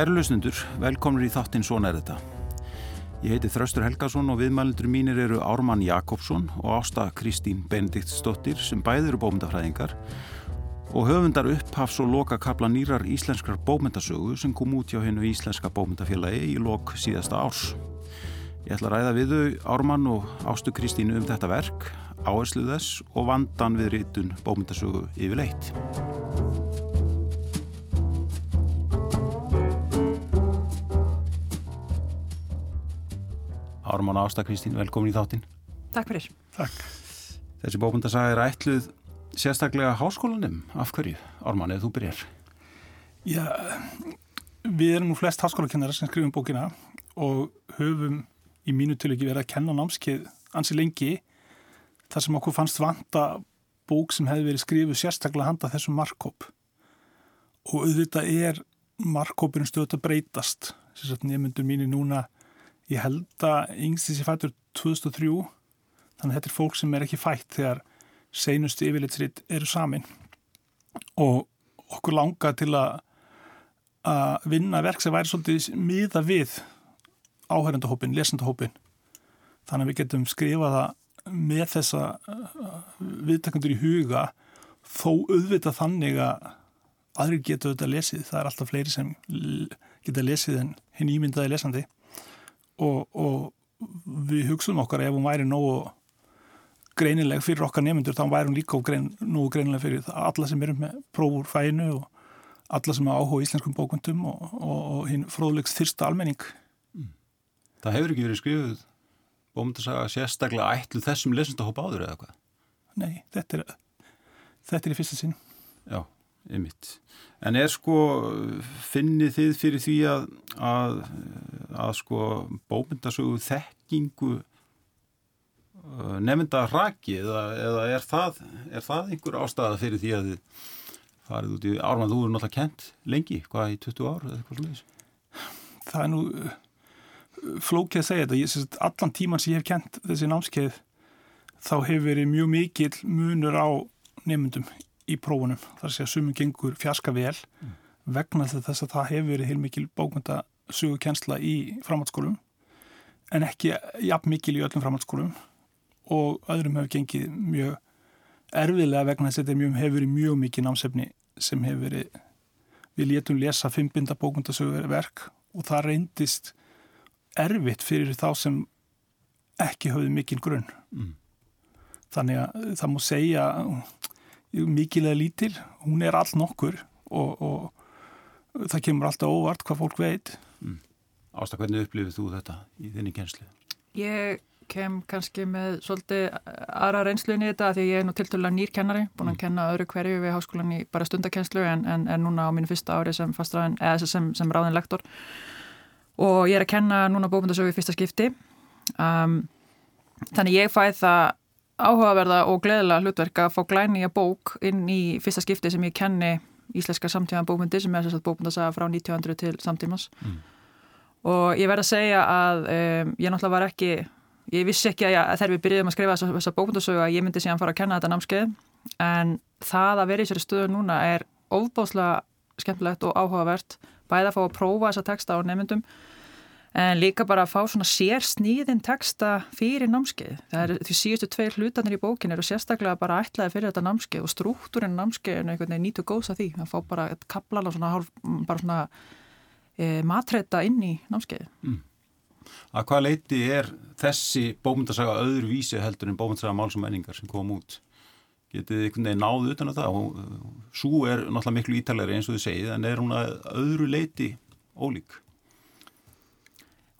Kæru lusnundur, velkomnur í þáttinn Svona er þetta. Ég heiti Þraustur Helgason og viðmælindur mínir eru Ármann Jakobsson og Ásta Kristín Benediktsdóttir sem bæðir eru bómyndafræðingar og höfundar upphafs og loka kapla nýrar íslenskrar bómyndasögu sem kom út hjá hennu íslenska bómyndafélagi í lok síðasta árs. Ég ætla að ræða við þau Ármann og Ástu Kristínu um þetta verk, áherslu þess og vandan við rítun bómyndasögu yfirleitt. Ármann Ásta Kristín, velkomin í þáttinn. Takk fyrir. Takk. Þessi bókundasaga er ætluð sérstaklega háskólanum. Af hverju? Ármann, eða þú byrjar? Já, við erum nú flest háskólakennara sem skrifum bókina og höfum í mínu til ekki verið að kenna námskeið ansi lengi þar sem okkur fannst vanta bók sem hefði verið skrifuð sérstaklega handa þessum markkóp. Og auðvitað er markkópurinn stöðt að breytast. Sérstaklega nefnundur mínir núna Ég held að yngst þessi fættur 2003, þannig að þetta er fólk sem er ekki fætt þegar seinustu yfirleitsrið eru samin og okkur langa til að, að vinna verk sem væri svolítið miða við áhærandahópin, lesandahópin. Þannig að við getum skrifaða með þessa uh, viðtakandur í huga þó auðvitað þannig að aðri getur auðvitað lesið. Það er alltaf fleiri sem geta lesið en hinn ímyndaði lesandi og, og við hugsaum okkar ef hún væri nógu greinileg fyrir okkar nefnendur þá væri hún líka grein, nógu greinileg fyrir alla sem eru með prófur fæinu og alla sem áhuga íslenskum bókvöndum og, og, og hinn fróðlegs þyrsta almenning mm. Það hefur ekki verið skrifuð bókvöndasaga sérstaklega ætlu þessum lesendahópa áður eða hvað? Nei, þetta er þetta er í fyrsta sinn Já Einmitt. En er sko, finnið þið fyrir því að, að, að sko bómyndasögu þekkingu uh, nefnda raki eða, eða er, það, er það einhver ástæða fyrir því að þið farið út í ármann, þú eru náttúrulega kent lengi, hvað í 20 ár eða eitthvað slúðis? Það er nú uh, flókið að segja þetta, ég, allan tíman sem ég hef kent þessi námskeið þá hefur verið mjög mikil munur á nefndum í prófunum, þar sé að sumum gengur fjaska vel mm. vegna þess að það hefur verið heilmikil bókmynda sögukensla í framhaldsskólum en ekki jafn mikil í öllum framhaldsskólum og öðrum hefur gengið mjög erfiðlega vegna þess að þetta hefur verið mjög mikið námsefni sem hefur verið við létum lesa fimmbinda bókmyndasögverk og það reyndist erfitt fyrir þá sem ekki höfðu mikil grunn mm. þannig að það múi segja mikilega lítil, hún er all nokkur og, og það kemur alltaf óvart hvað fólk veit mm. Ásta, hvernig upplifið þú þetta í þinni kjenslu? Ég kem kannski með svolítið aðra reynsluðin í þetta því ég er nú tilturlega nýrkennari, búin að mm. kenna öðru hverju við háskólan í bara stundakenslu en, en, en núna á mínu fyrsta ári sem fastræðin eða sem, sem ráðin lektor og ég er að kenna núna bókmyndasögu í fyrsta skipti um, þannig ég fæ það áhugaverða og gleðilega hlutverk að fá glæni að bók inn í fyrsta skipti sem ég kenni íslenska samtíðan bókmyndi sem er þess að bókmyndasaga frá 1900 til samtímas mm. og ég verð að segja að um, ég náttúrulega var ekki ég vissi ekki að, ég, að þegar við byrjuðum að skrifa þessa, þessa bókmyndasögu að ég myndi síðan fara að kenna þetta námskeið en það að vera í sér stöðu núna er óbáslega skemmtilegt og áhugavert bæða að fá að prófa þessa texta á nefndum en líka bara að fá svona sér sníðin texta fyrir námskeið. Það er því síðustu tveir hlutanir í bókin eru sérstaklega bara ætlaði fyrir þetta námskeið og struktúrin námskeið er einhvern veginn nýtu góðs að því. Það fá bara eitt kaplala svona, hálf, bara svona e, matreita inn í námskeið. Mm. Að hvað leiti er þessi bómyndasaga öðru vísi heldur en bómyndasaga máls og menningar sem kom út? Getið einhvern veginn náðu utan á það? Sú er náttúrulega miklu ítalegri eins og þið segið en er hún að öðru leiti ólík?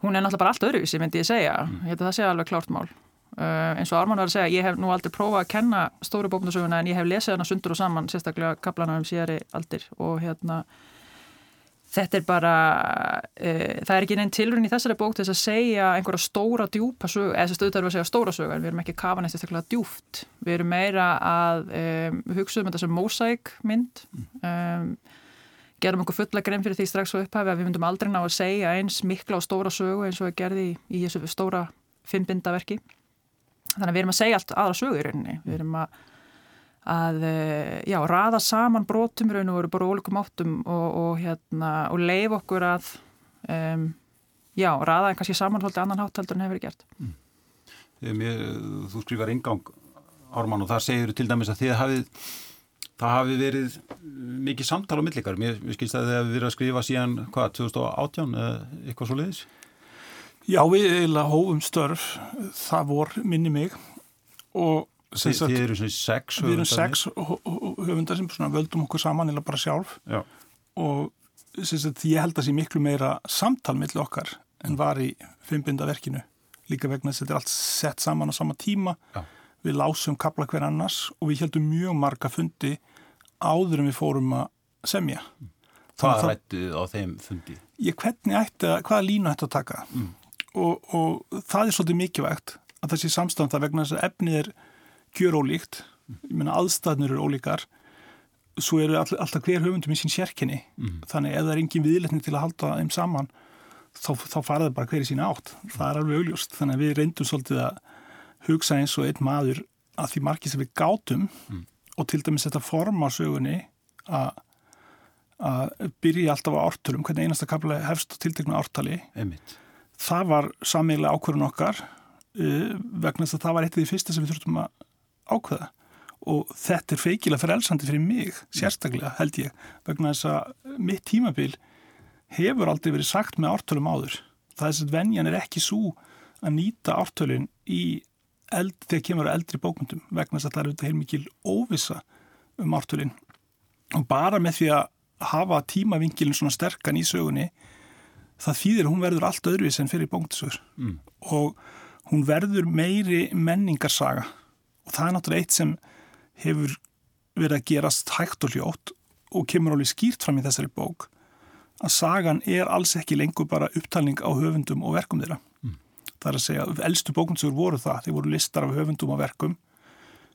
Hún er náttúrulega bara allt öðruvísi myndi ég segja, mm. ég held að það sé alveg klárt mál. Uh, eins og Arman var að segja, ég hef nú aldrei prófað að kenna stóru bókmyndasöguna en ég hef lesið hana sundur og saman, sérstaklega kaplana um síðari aldir. Og hérna þetta er bara uh, það er ekki neinn tilrun í þessari bók til þess að segja einhverja stóra djúpa sög eða þess að stöðutar við að segja stóra sög en við erum ekki kafan eftir staklega djúft við erum meira að um, hugsa um þetta sem mósæk mynd. Um, gerum okkur fulla grein fyrir því strax á upphafi að við myndum aldrei ná að segja eins mikla og stóra sögu eins og við gerði í, í þessu stóra fimmbindaverki. Þannig að við erum að segja allt aðra sögu í rauninni. Við erum að, að eh, já, raða saman brotum raun og veru bara ólíkum áttum og, og, hérna, og leif okkur að um, já, raða en kannski samanhaldi annan háttaldur en hefur verið gert mm. Mér, Þú skrifar ingang Ármann og það segir til dæmis að þið hafið það hafi verið mikið samtal á millikar, mér, skilst að þið hefur verið að skrifa síðan, hvað, 2018 eða eitthvað svo leiðis? Já, við eiginlega hófum störf það vor minni mig og Þi, Þið eru svona sex höfundar Við erum sex höfundar sem völdum okkur saman eða bara sjálf Já. og sagt, ég held að það sé miklu meira samtal millir okkar en var í fimmbindaverkinu líka vegna þess að þetta er allt sett saman á sama tíma Já. við lásum kapla hver annars og við heldum mjög marga fundi áður en við fórum að semja Hvað rættuð á þeim fundi? Ég hvernig ætti að, hvaða línu ætti að taka mm. og, og það er svolítið mikilvægt að sé samstanda vegna þess að efnið er gjör ólíkt, ég menna aðstæðnur eru ólíkar, svo eru all, alltaf hver höfundum í sín sérkenni mm. þannig ef það er engin viðletning til að halda þeim saman, þá, þá faraði bara hver í sín átt, það er alveg augljóst þannig að við reyndum svolítið að hugsa eins og einn maður að því margir sem við gátum mm. Og til dæmis þetta forma sögunni að að byrja alltaf á ártölum, hvernig einasta kapla hefst tiltekna ártali. Einmitt. það var sammeiglega ákvörðun okkar uh, vegna þess að það var eitt af því fyrsta sem við þurftum að ákveða. Og þetta er feikilega frelsandi fyrir mig sérstaklega held ég vegna þess að mitt tímabil hefur aldrei verið sagt með ártölum áður. Það er þess að venjan er ekki svo að nýta ártölun í eld, þegar kemur eldri bókmyndum vegna þess að það eru heilmikil óvisa um ártölun og bara með því að hafa tímavingilin svona sterkan í sögunni það þýðir að hún verður allt öðruvis en fyrir bókmyndasögur mm. og hún verður meiri menningarsaga og það er náttúrulega eitt sem hefur verið að gerast hægt og hljótt og kemur alveg skýrt fram í þessari bók að sagan er alls ekki lengur bara upptalning á höfundum og verkum þeirra. Það er að segja, eldstu bókundsögur voru það, þeir voru listar af höfundum og verkum.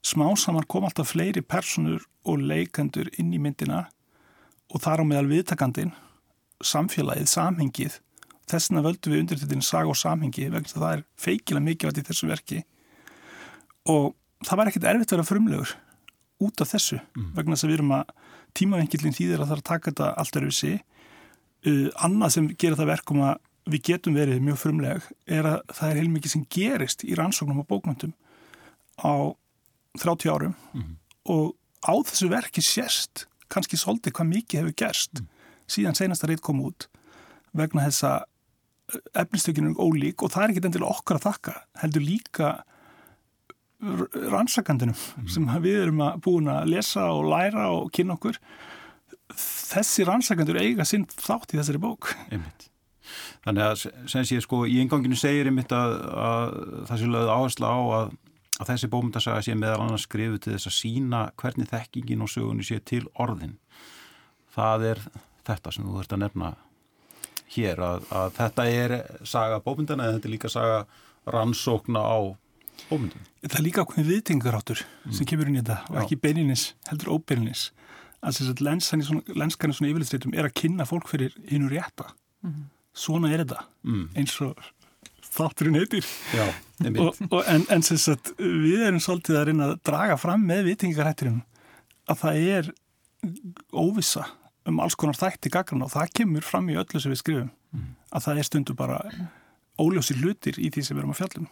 Smásamar kom alltaf fleiri personur og leikendur inn í myndina og þar á meðal viðtakandin, samfélagið, samhengið. Þessina völdu við undirtitin saga og samhengi vegna það er feikilega mikilvægt í þessu verki og það var ekkert erfitt að vera frumlegur út af þessu mm. vegna þess að við erum að tímavengilin þýðir að það er að taka þetta allt er við sig uh, annað sem gerir það verkum að við getum verið mjög frumleg er að það er heilmikið sem gerist í rannsóknum og bókmyndum á 30 árum mm. og á þessu verki sérst kannski svolítið hvað mikið hefur gerst mm. síðan senasta reyt kom út vegna þess að efnistökinu ólík og það er ekki endilega okkar að þakka heldur líka rannsakandunum mm. sem við erum að búin að lesa og læra og kynna okkur þessi rannsakandur eiga sinn þátt í þessari bók einmitt. Þannig að sem sé sko í enganginu segir einmitt að, að það sé lögð áherslu á að, að þessi bómyndasaga sé meðal annars skrifu til þess að sína hvernig þekkingin og sögunni sé til orðin það er þetta sem þú þurft að nefna hér að, að þetta er saga bómyndana eða þetta er líka saga rannsókna á ómyndum. Það er líka okkur viðtingaráttur mm. sem kemur inn í þetta og ekki beininis, heldur óbeininis að þess að lenskan í svona, svona yfirleittstreitum er að kynna fólk fyrir hinn úr rétta mm. Svona er þetta mm. eins og þátturinn heitir Já, og, og, en, en sem sagt við erum svolítið að reyna að draga fram með viðtingarætturinn að það er óvisa um alls konar þætti gaggrana og það kemur fram í öllu sem við skrifum mm. að það er stundu bara óljósi hlutir í því sem við erum að fjallum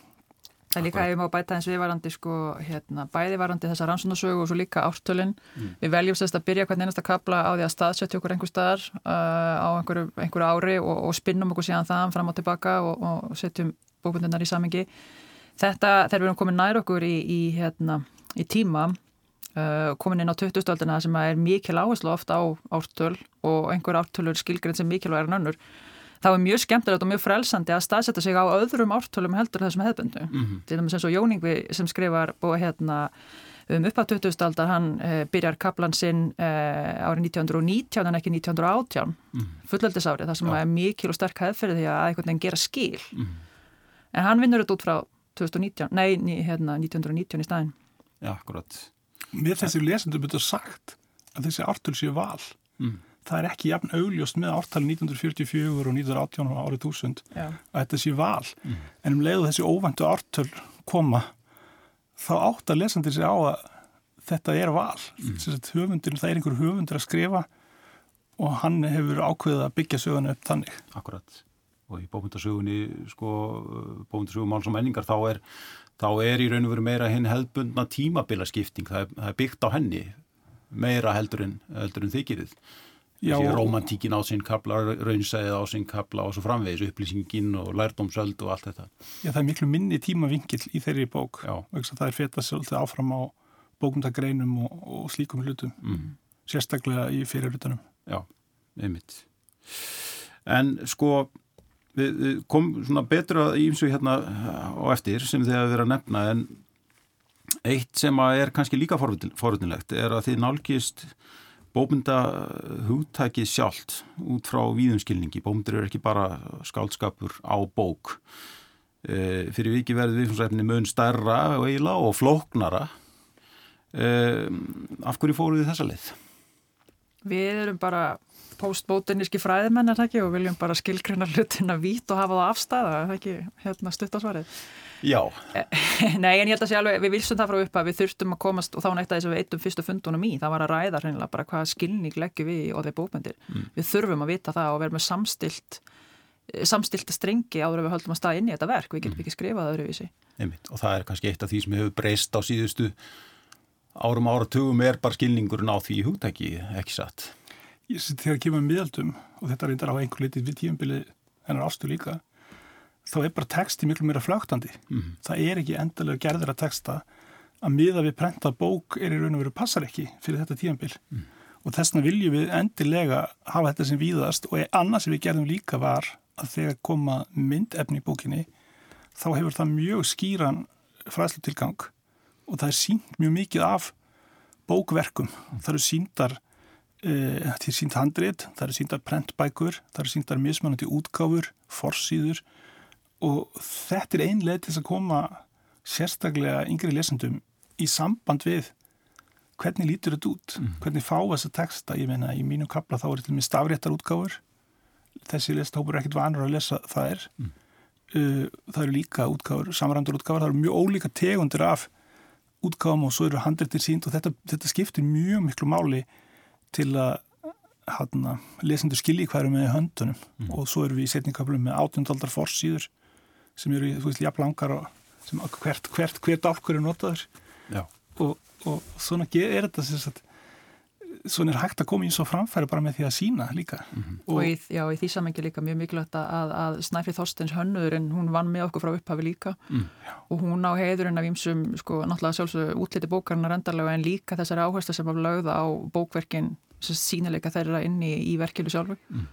Það er líka ef við má bæta eins viðvarandi sko, hérna, bæðivarandi þessa rannsónasögu og svo líka ártölinn. Mm. Við veljum sérst að byrja hvern einasta kabla á því að staðsetja okkur einhver staðar uh, á einhverju, einhverju ári og, og spinnum okkur síðan það fram og tilbaka og, og setjum bókbundunar í samengi. Þetta, þegar við erum komin nær okkur í, í, hérna, í tíma, uh, komin inn á 2000-öldina sem er mikil áherslu ofta á ártöl og einhver ártölur skilgrinn sem mikilvæg er nönnur þá er mjög skemmtilegt og mjög frelsandi að staðsetja sig á öðrum ártölum heldur þessum hefðbundu. Mm -hmm. Til dæmis eins og Jóningvi sem skrifar búið hérna um upp á 20. aldar, hann eh, byrjar kaplan sinn eh, árið 1919 en ekki 1918, mm -hmm. fullöldisárið, það sem ja. er mikil og sterk hefðferði því að einhvern veginn gera skil. Mm -hmm. En hann vinnur þetta út frá 2019, nei, hérna 1919 í staðin. Já, akkurat. Mér þessi lesendum betur sagt að þessi ártöl séu val. Mm það er ekki jafn augljóst með ártali 1944 og 1918 og árið 1000 Já. að þetta sé val mm. en um leiðu þessi óvæntu ártöl koma þá átt að lesandir sig á að þetta er val mm. höfundur, það er einhver höfundur að skrifa og hann hefur ákveðið að byggja söguna upp þannig Akkurat, og í bókmyndasögunni sko, bókmyndasögun máls og menningar þá er, þá er í raun og veru meira hinn hefðbundna tímabila skipting það er, það er byggt á henni meira heldur en, heldur en þykirðið þessi romantíkin á sinn kapla raunsæðið á sinn kapla og svo framvegis upplýsingin og lærdómsöld og allt þetta. Já, það er miklu minni tímavingill í þeirri bók það er fetað svolítið áfram á bókundagreinum og, og slíkum hlutum mm. sérstaklega í fyrirlutunum Já, einmitt. En sko við, komum svona betra ímsu hérna á eftir sem þið hafa verið að nefna en eitt sem er kannski líka forvöldinlegt er að þið nálgist bómynda hugtækið sjálft út frá víðumskilningi. Bómyndir eru ekki bara skáldskapur á bók. E, fyrir viki verður viðfjómsæfni mun stærra og eiginlega og flóknara. E, af hverju fóruð þið þessa leið? Við erum bara postbótiníski fræðimenn er það ekki og viljum bara skilgruna hlutina vít og hafa það afstæða, það er ekki hérna stutt á svarið. Já. Nei, en ég held að sé alveg, við vilsum það frá upp að við þurftum að komast og þá nætti þess að við eittum fyrstu fundunum í, það var að ræða hreinlega bara hvað skilning leggjum við í orðið bókmyndir. Mm. Við þurfum að vita það og vera með samstilt samstilta strengi áður að við höldum að staða inn í þetta verk, við getum mm. ekki skrifað öðruvísi. Einmitt. Og það er kannski eitt af því sem hefur breyst á síðustu árum áratugum er bara skilningurinn á því hugtæki, ekki satt. Ég sé þegar kemur miðaldum og þetta reyndar á einhver litið við tíumbili hennar ástu líka þá er bara texti miklu að flögtandi. Mm. Það er ekki endalega gerðir að texta að miða við prenta bók er í raun og veru passar ekki fyrir þetta tíanbíl. Mm. Og þessna viljum við endilega hafa þetta sem víðast og annars sem við gerðum líka var að þegar koma myndefni í bókinni þá hefur það mjög skýran fræðslutilgang og það er sínt mjög mikið af bókverkum. Það eru síndar e, það er sínt handrið, það eru síndar prentbækur, það eru síndar mismanandi útgáfur, forsýður og þetta er einlega til að koma sérstaklega yngri lesendum í samband við hvernig lítur þetta út, mm. hvernig fá þessa texta, ég meina í mínu kapla þá er þetta með stafréttar útgáfur þessi lesthópur er ekkit vanur að lesa það er mm. uh, það eru líka útgáfur, samrandur útgáfur það eru mjög ólíka tegundir af útgáfum og svo eru handreitir sínd og þetta, þetta skiptir mjög miklu máli til að hana, lesendur skilji hverju með höndunum. Mm. og svo eru við í setningkaplum með átundaldar forsýður sem eru, þú veist, jafn langar og sem hvert, hvert, hvert álkur er notaður. Og, og svona er þetta sem sagt svona er hægt að koma í svo framfæri bara með því að sína líka. Mm -hmm. og, og í, já, í því samengi líka mjög mikilvægt að, að Snæfrið Þorstens hönnur en hún vann með okkur frá upphafi líka. Mm. og hún á heiðurinn af ímsum sko náttúrulega sjálfsög útliti bókarnar endarlega en líka þessari áherslu sem var lögða á bókverkin sem sínileika þeirra inn í, verkilu sjálfu. Mm.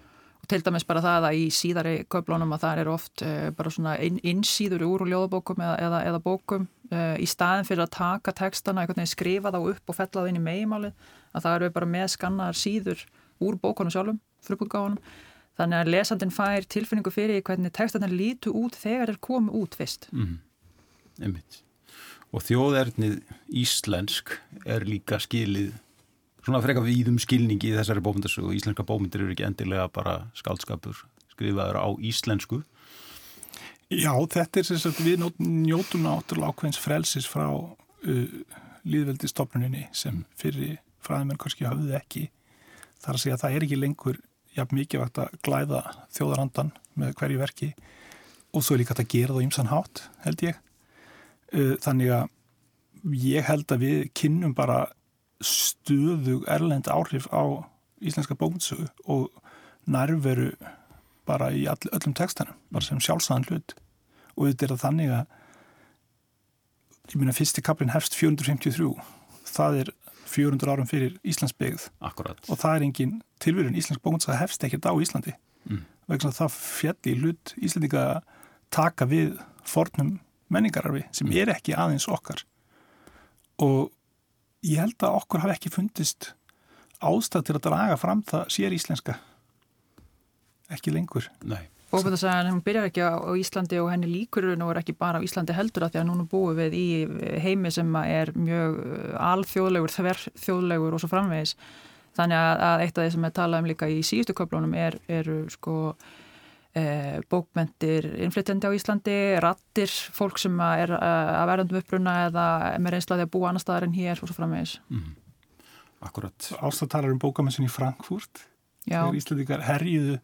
Til dæmis bara það að í síðari köflónum að það er oft uh, bara svona inn, innsýður úr úr ljóðabókum eða, eða, eða bókum uh, í staðin fyrir að taka veginn skrifa þá upp og fella það inn í megimáli að það eru bara með skannar síður úr bókunum sjálfum, frupútgáðunum þannig að lesandin fær tilfinningu fyrir hvernig textarnir lítu út þegar þeir komu út fyrst mm -hmm. Og þjóðernið íslensk er líka skilið svona freka viðum skilningi í þessari bómyndarsögu. Íslenska bómyndir eru ekki endilega bara skaldskapur skrifaður á íslensku. Já, þetta er sem sagt við njótum náttúrulega ákveðins frelsis frá uh, líðveldistofnuninni sem fyrir fræðimenn kannski hafði ekki. Það er að segja að það er ekki lengur jafn mikið vakt að glæða þjóðarandan með hverju verki og svo er líka að gera það ímsan hátt held ég. Uh, þannig að ég held að við kynnum bara stöðug erlend áhrif á íslenska bókmyndsögu og nærveru bara í all, öllum textanum, bara sem sjálfsæðan hlut og þetta er að þannig að ég minna fyrsti kaplinn hefst 453 það er 400 árum fyrir Íslands byggð Akkurat. og það er engin tilverun Íslensk bókmyndsögu hefst ekkert á Íslandi mm. vegna það fjalli hlut Íslandika taka við fornum menningararfi sem mm. er ekki aðeins okkar og ég held að okkur hafi ekki fundist ástæð til að draga fram það sér íslenska ekki lengur Nei. Að hún byrjar ekki á Íslandi og henni líkur og er ekki bara á Íslandi heldur að því að núna búum við í heimi sem er mjög uh, alþjóðlegur, þverþjóðlegur og svo framvegis. Þannig að eitt af því sem við talaðum líka í síðustu köflunum er, er sko eh, bókmentir innflytjandi á Íslandi, rattir fólk sem er að verðandum uppruna eða með reynslaði að búa annar staðar en hér og svo framvegis. Mm. Akkurat Ástatalar um bókamensin í Frankfurt. Þegar Íslandikar herjiðu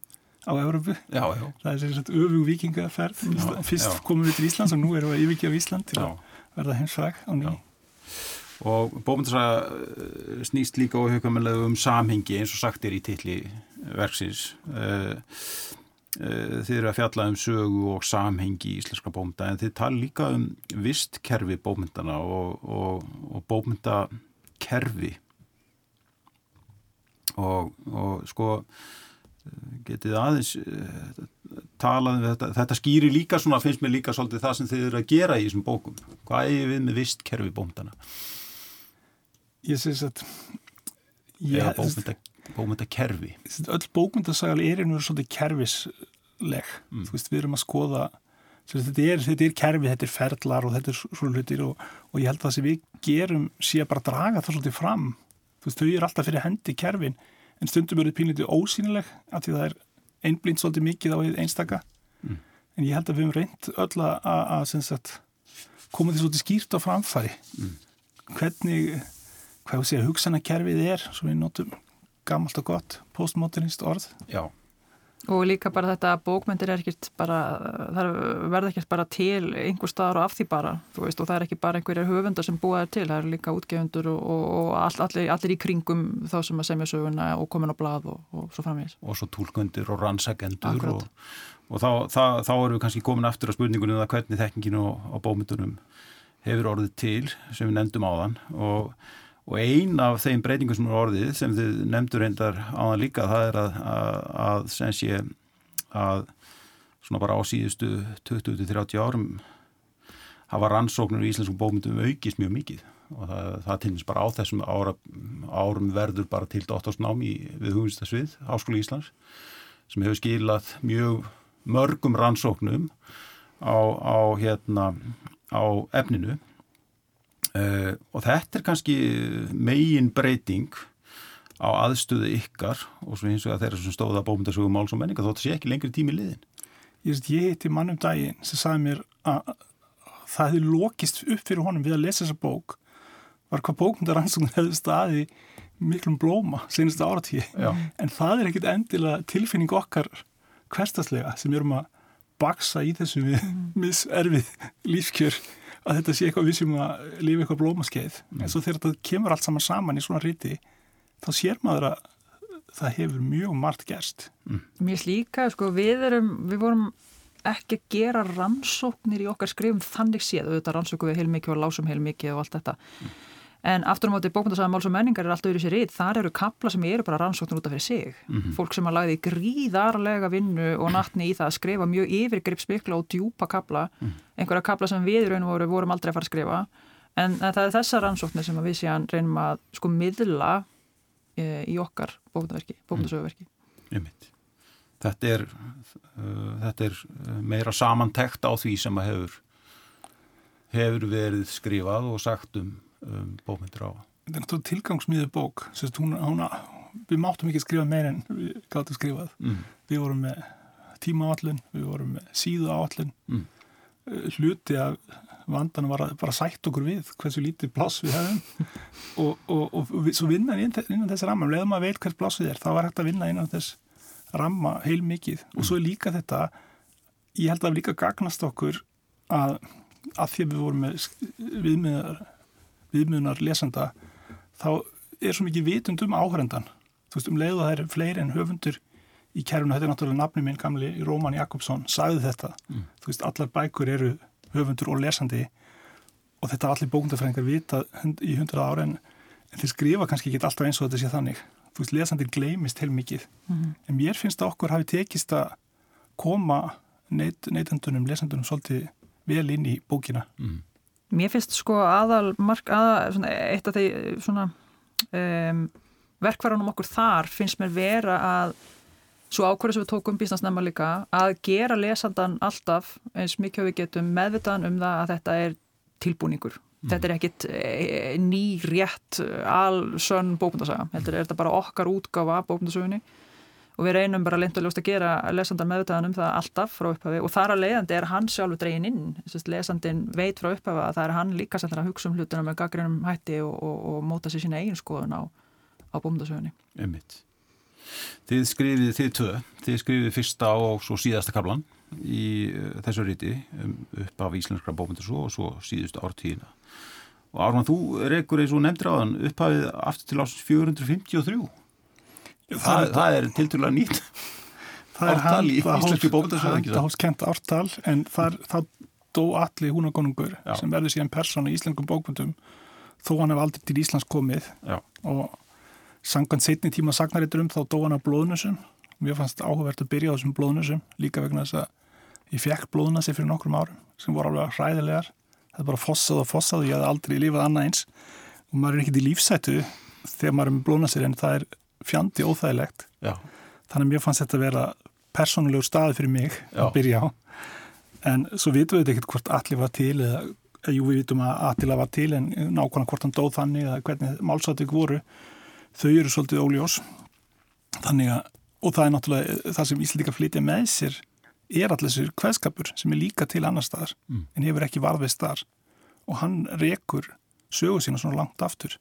á Európu já, já. það er sér svona öfug vikingaferð fyrst komum við til Íslands og nú erum við að yfirkja á Ísland til að verða heimsvæg á nýj og bókmyndasaga eh, snýst líka óhugamilega um samhengi eins og sagt er í tilli verksins. Uh, uh, þið eru að fjalla um sögu og samhengi í íslenska bókmynda en þið tala líka um vistkerfi bókmyndana og, og, og bókmyndakerfi og, og sko getið aðeins talað um þetta, þetta skýri líka svona, finnst mér líka svolítið það sem þið eru að gera í þessum bókum. Hvað er við með vistkerfi bókmyndana ég syns að eða bókmynda, bókmyndakerfi öll bókmyndasagal er einhverjum svolítið kerfisleg. Mm. þú veist við erum að skoða þetta er, þetta er kerfi, þetta er ferlar og þetta er svona hlutir og, og ég held að það sem við gerum sé að bara draga það svolítið fram. Veist þau eru alltaf fyrir hendi kerfin en stundum eru pínlítið ósýnileg af því það er einblind svolítið mikið á einstaka mm. en ég held að við höfum reynd öll að koma því svolítið skýrt á framfæri mm. hvernig hvað þú segja, hugsanakerfið er svo við notum gammalt og gott postmodernist orð Já. Og líka bara þetta að bókmyndir er ekkert bara, það verður ekkert bara til einhver staðar og af því bara veist, og það er ekki bara einhverjar höfundar sem búaður til það er líka útgefundur og, og, og all, allir, allir í kringum þá sem að semja söguna og komin á blad og, og svo framvegis. Og svo tólkundir og rannsagendur og þá, þá, þá erum við kannski komin aftur á spurningunum að hvernig þekkinginu á bókmyndunum hefur orðið til sem við nefndum á þann og og ein af þeim breytingum sem er orðið sem þið nefndur reyndar á það líka það er að, að, að sem sé að svona bara á síðustu 20-30 árum hafa rannsóknur í íslenskum bókmyndum aukist mjög mikið. Og það, það tilnist bara á þessum ára, árum verður bara til dóttarsnámi við hugumstasvið, Háskóli Íslands sem hefur skilað mjög mörgum rannsóknum á, á, hérna, á efninu Uh, og þetta er kannski megin breyting á aðstöðu ykkar og svo hins vegar þeirra sem stóða bómyndasögum máls og menninga þótt sé ekki lengri tími liðin. Ég, ég heiti mannum daginn sem sagði mér að það hefði lokist upp fyrir honum við að lesa þessa bók var hvað bókmyndaransóknir hefði staði miklum blóma senast áratíi en það er ekkit endilega tilfinning okkar hverstaslega sem erum að baksa í þessu við mm. miserfið lífskjör að þetta sé eitthvað við sem að lifa eitthvað blómaskeið mm. en svo þegar þetta kemur allt saman saman í svona ríti þá sér maður að það hefur mjög margt gerst mm. Mér slíka, sko, við erum við vorum ekki að gera rannsóknir í okkar skrifum þannig séð og þetta rannsóku við heilmikið og lásum heilmikið og allt þetta mm. En aftur á móti bókmyndasaða máls og menningar er alltaf yfir sér rít, þar eru kapla sem eru bara rannsóknur út af fyrir sig. Mm -hmm. Fólk sem að lagði gríðarlega vinnu og nattni í það að skrifa mjög yfirgripsmikla og djúpa kapla, mm. einhverja kapla sem við raun og voru vorum aldrei að fara að skrifa. En það er þessa rannsóknir sem við séum reynum að sko miðla e, í okkar bókmyndasöguverki. Mm. Þetta er, uh, þetta er meira samantekt á því sem að hefur, hefur verið skrifað og sagt um um, bókmyndir á. Þetta er náttúrulega tilgangsmiðu bók, Sest, hún, hún, við máttum ekki skrifa meir en við gáttum skrifað. Mm. Við vorum með tíma áallin, við vorum með síðu áallin, mm. Uh, hluti af vandan var að bara sætt okkur við hversu lítið pláss við hefum og, og, og við, svo vinna innan þess ramma, leðum að veit hvers pláss við er, þá var hægt að vinna innan þess ramma heil mikið mm. og svo er líka þetta, ég held að líka gagnast okkur að, að því við vorum með viðmiðar viðmjönar lesanda þá er svo mikið vitund um áhærendan þú veist um leiðu að það er fleiri en höfundur í kærunu, þetta er náttúrulega nafni minn gamli Róman Jakobsson, sagði þetta mm. þú veist allar bækur eru höfundur og lesandi og þetta allir bókundafræðingar vita í hundra ára en, en þeir skrifa kannski ekki alltaf eins og þetta sé þannig þú veist lesandi gleimist heil mikið mm. en mér finnst að okkur hafi tekist að koma neit, neitendunum, lesandunum svolítið vel inn í bókina mm. Mér finnst sko aðal mark, aðal, svona, eitt af því svona um, verkvarðanum okkur þar finnst mér vera að svo ákvörðu sem við tókum bísnarsnæma líka að gera lesandan alltaf eins mikið við getum meðvitaðan um það að þetta er tilbúningur. Mm. Þetta er ekkit e, ný rétt allsönn bókundasaga. Þetta er, þetta bara okkar útgáfa bókundasögunni og við reynum bara linduljóst að gera lesandar meðvitaðan um það alltaf frá upphafi. Og þar að leiðandi er hann sjálfur dregin inn. Lesandin veit frá upphafi að það er hann líka sem er að hugsa um hlutuna með gaggrinum hætti og, og, og móta sér sína eigin skoðun á, á bómdasögunni Emmitt Þið skrifið þið tvö, þið skrifið fyrsta og svo síðasta kaplan í uh, þessu riti um, upp af íslenskra bómyndasó og svo síðustu ártíðina og Ármann, þú reykur eins og þann upphafið aftur til ásins 453 það, það, er tilturlega nýtt. Það er ártal í íslenski bómyndasó það er hálfskent ártal en þar, það dó allir húnagonungur sem verður síðan persónu í íslenskum bókmyndum þó hann hef aldrei til Íslands komið. Já. og sangant setni tíma sagnarítur um þá dó hann á blóðnusum. Mér fannst áhugavert að byrja á þessum blóðnusum líka vegna þess að ég fekk blóðnasi fyrir nokkrum árum sem voru alveg hræðilegar. Það er bara fossað og fossað og ég hef aldrei lífað annað eins. Og maður er ekkert í lífsætu þegar maður er með blóðnasir en það er fjandi óþægilegt Já. þannig að mér fannst þetta að vera persónulegur staði fyrir mig Já. að byrja á en svo vitum við ekkert hvort allir var til eða jú við vitum að Attila var til en nákvæmlega hvort hann dóð þannig eða hvernig málsatvík voru þau eru svolítið óljós þannig að, og það er náttúrulega það sem Íslandika flytja með sér er allir sér kveðskapur sem er líka til annar staðar Mm. en hefur ekki varðveist þar og hann rekur sögu sína svona langt aftur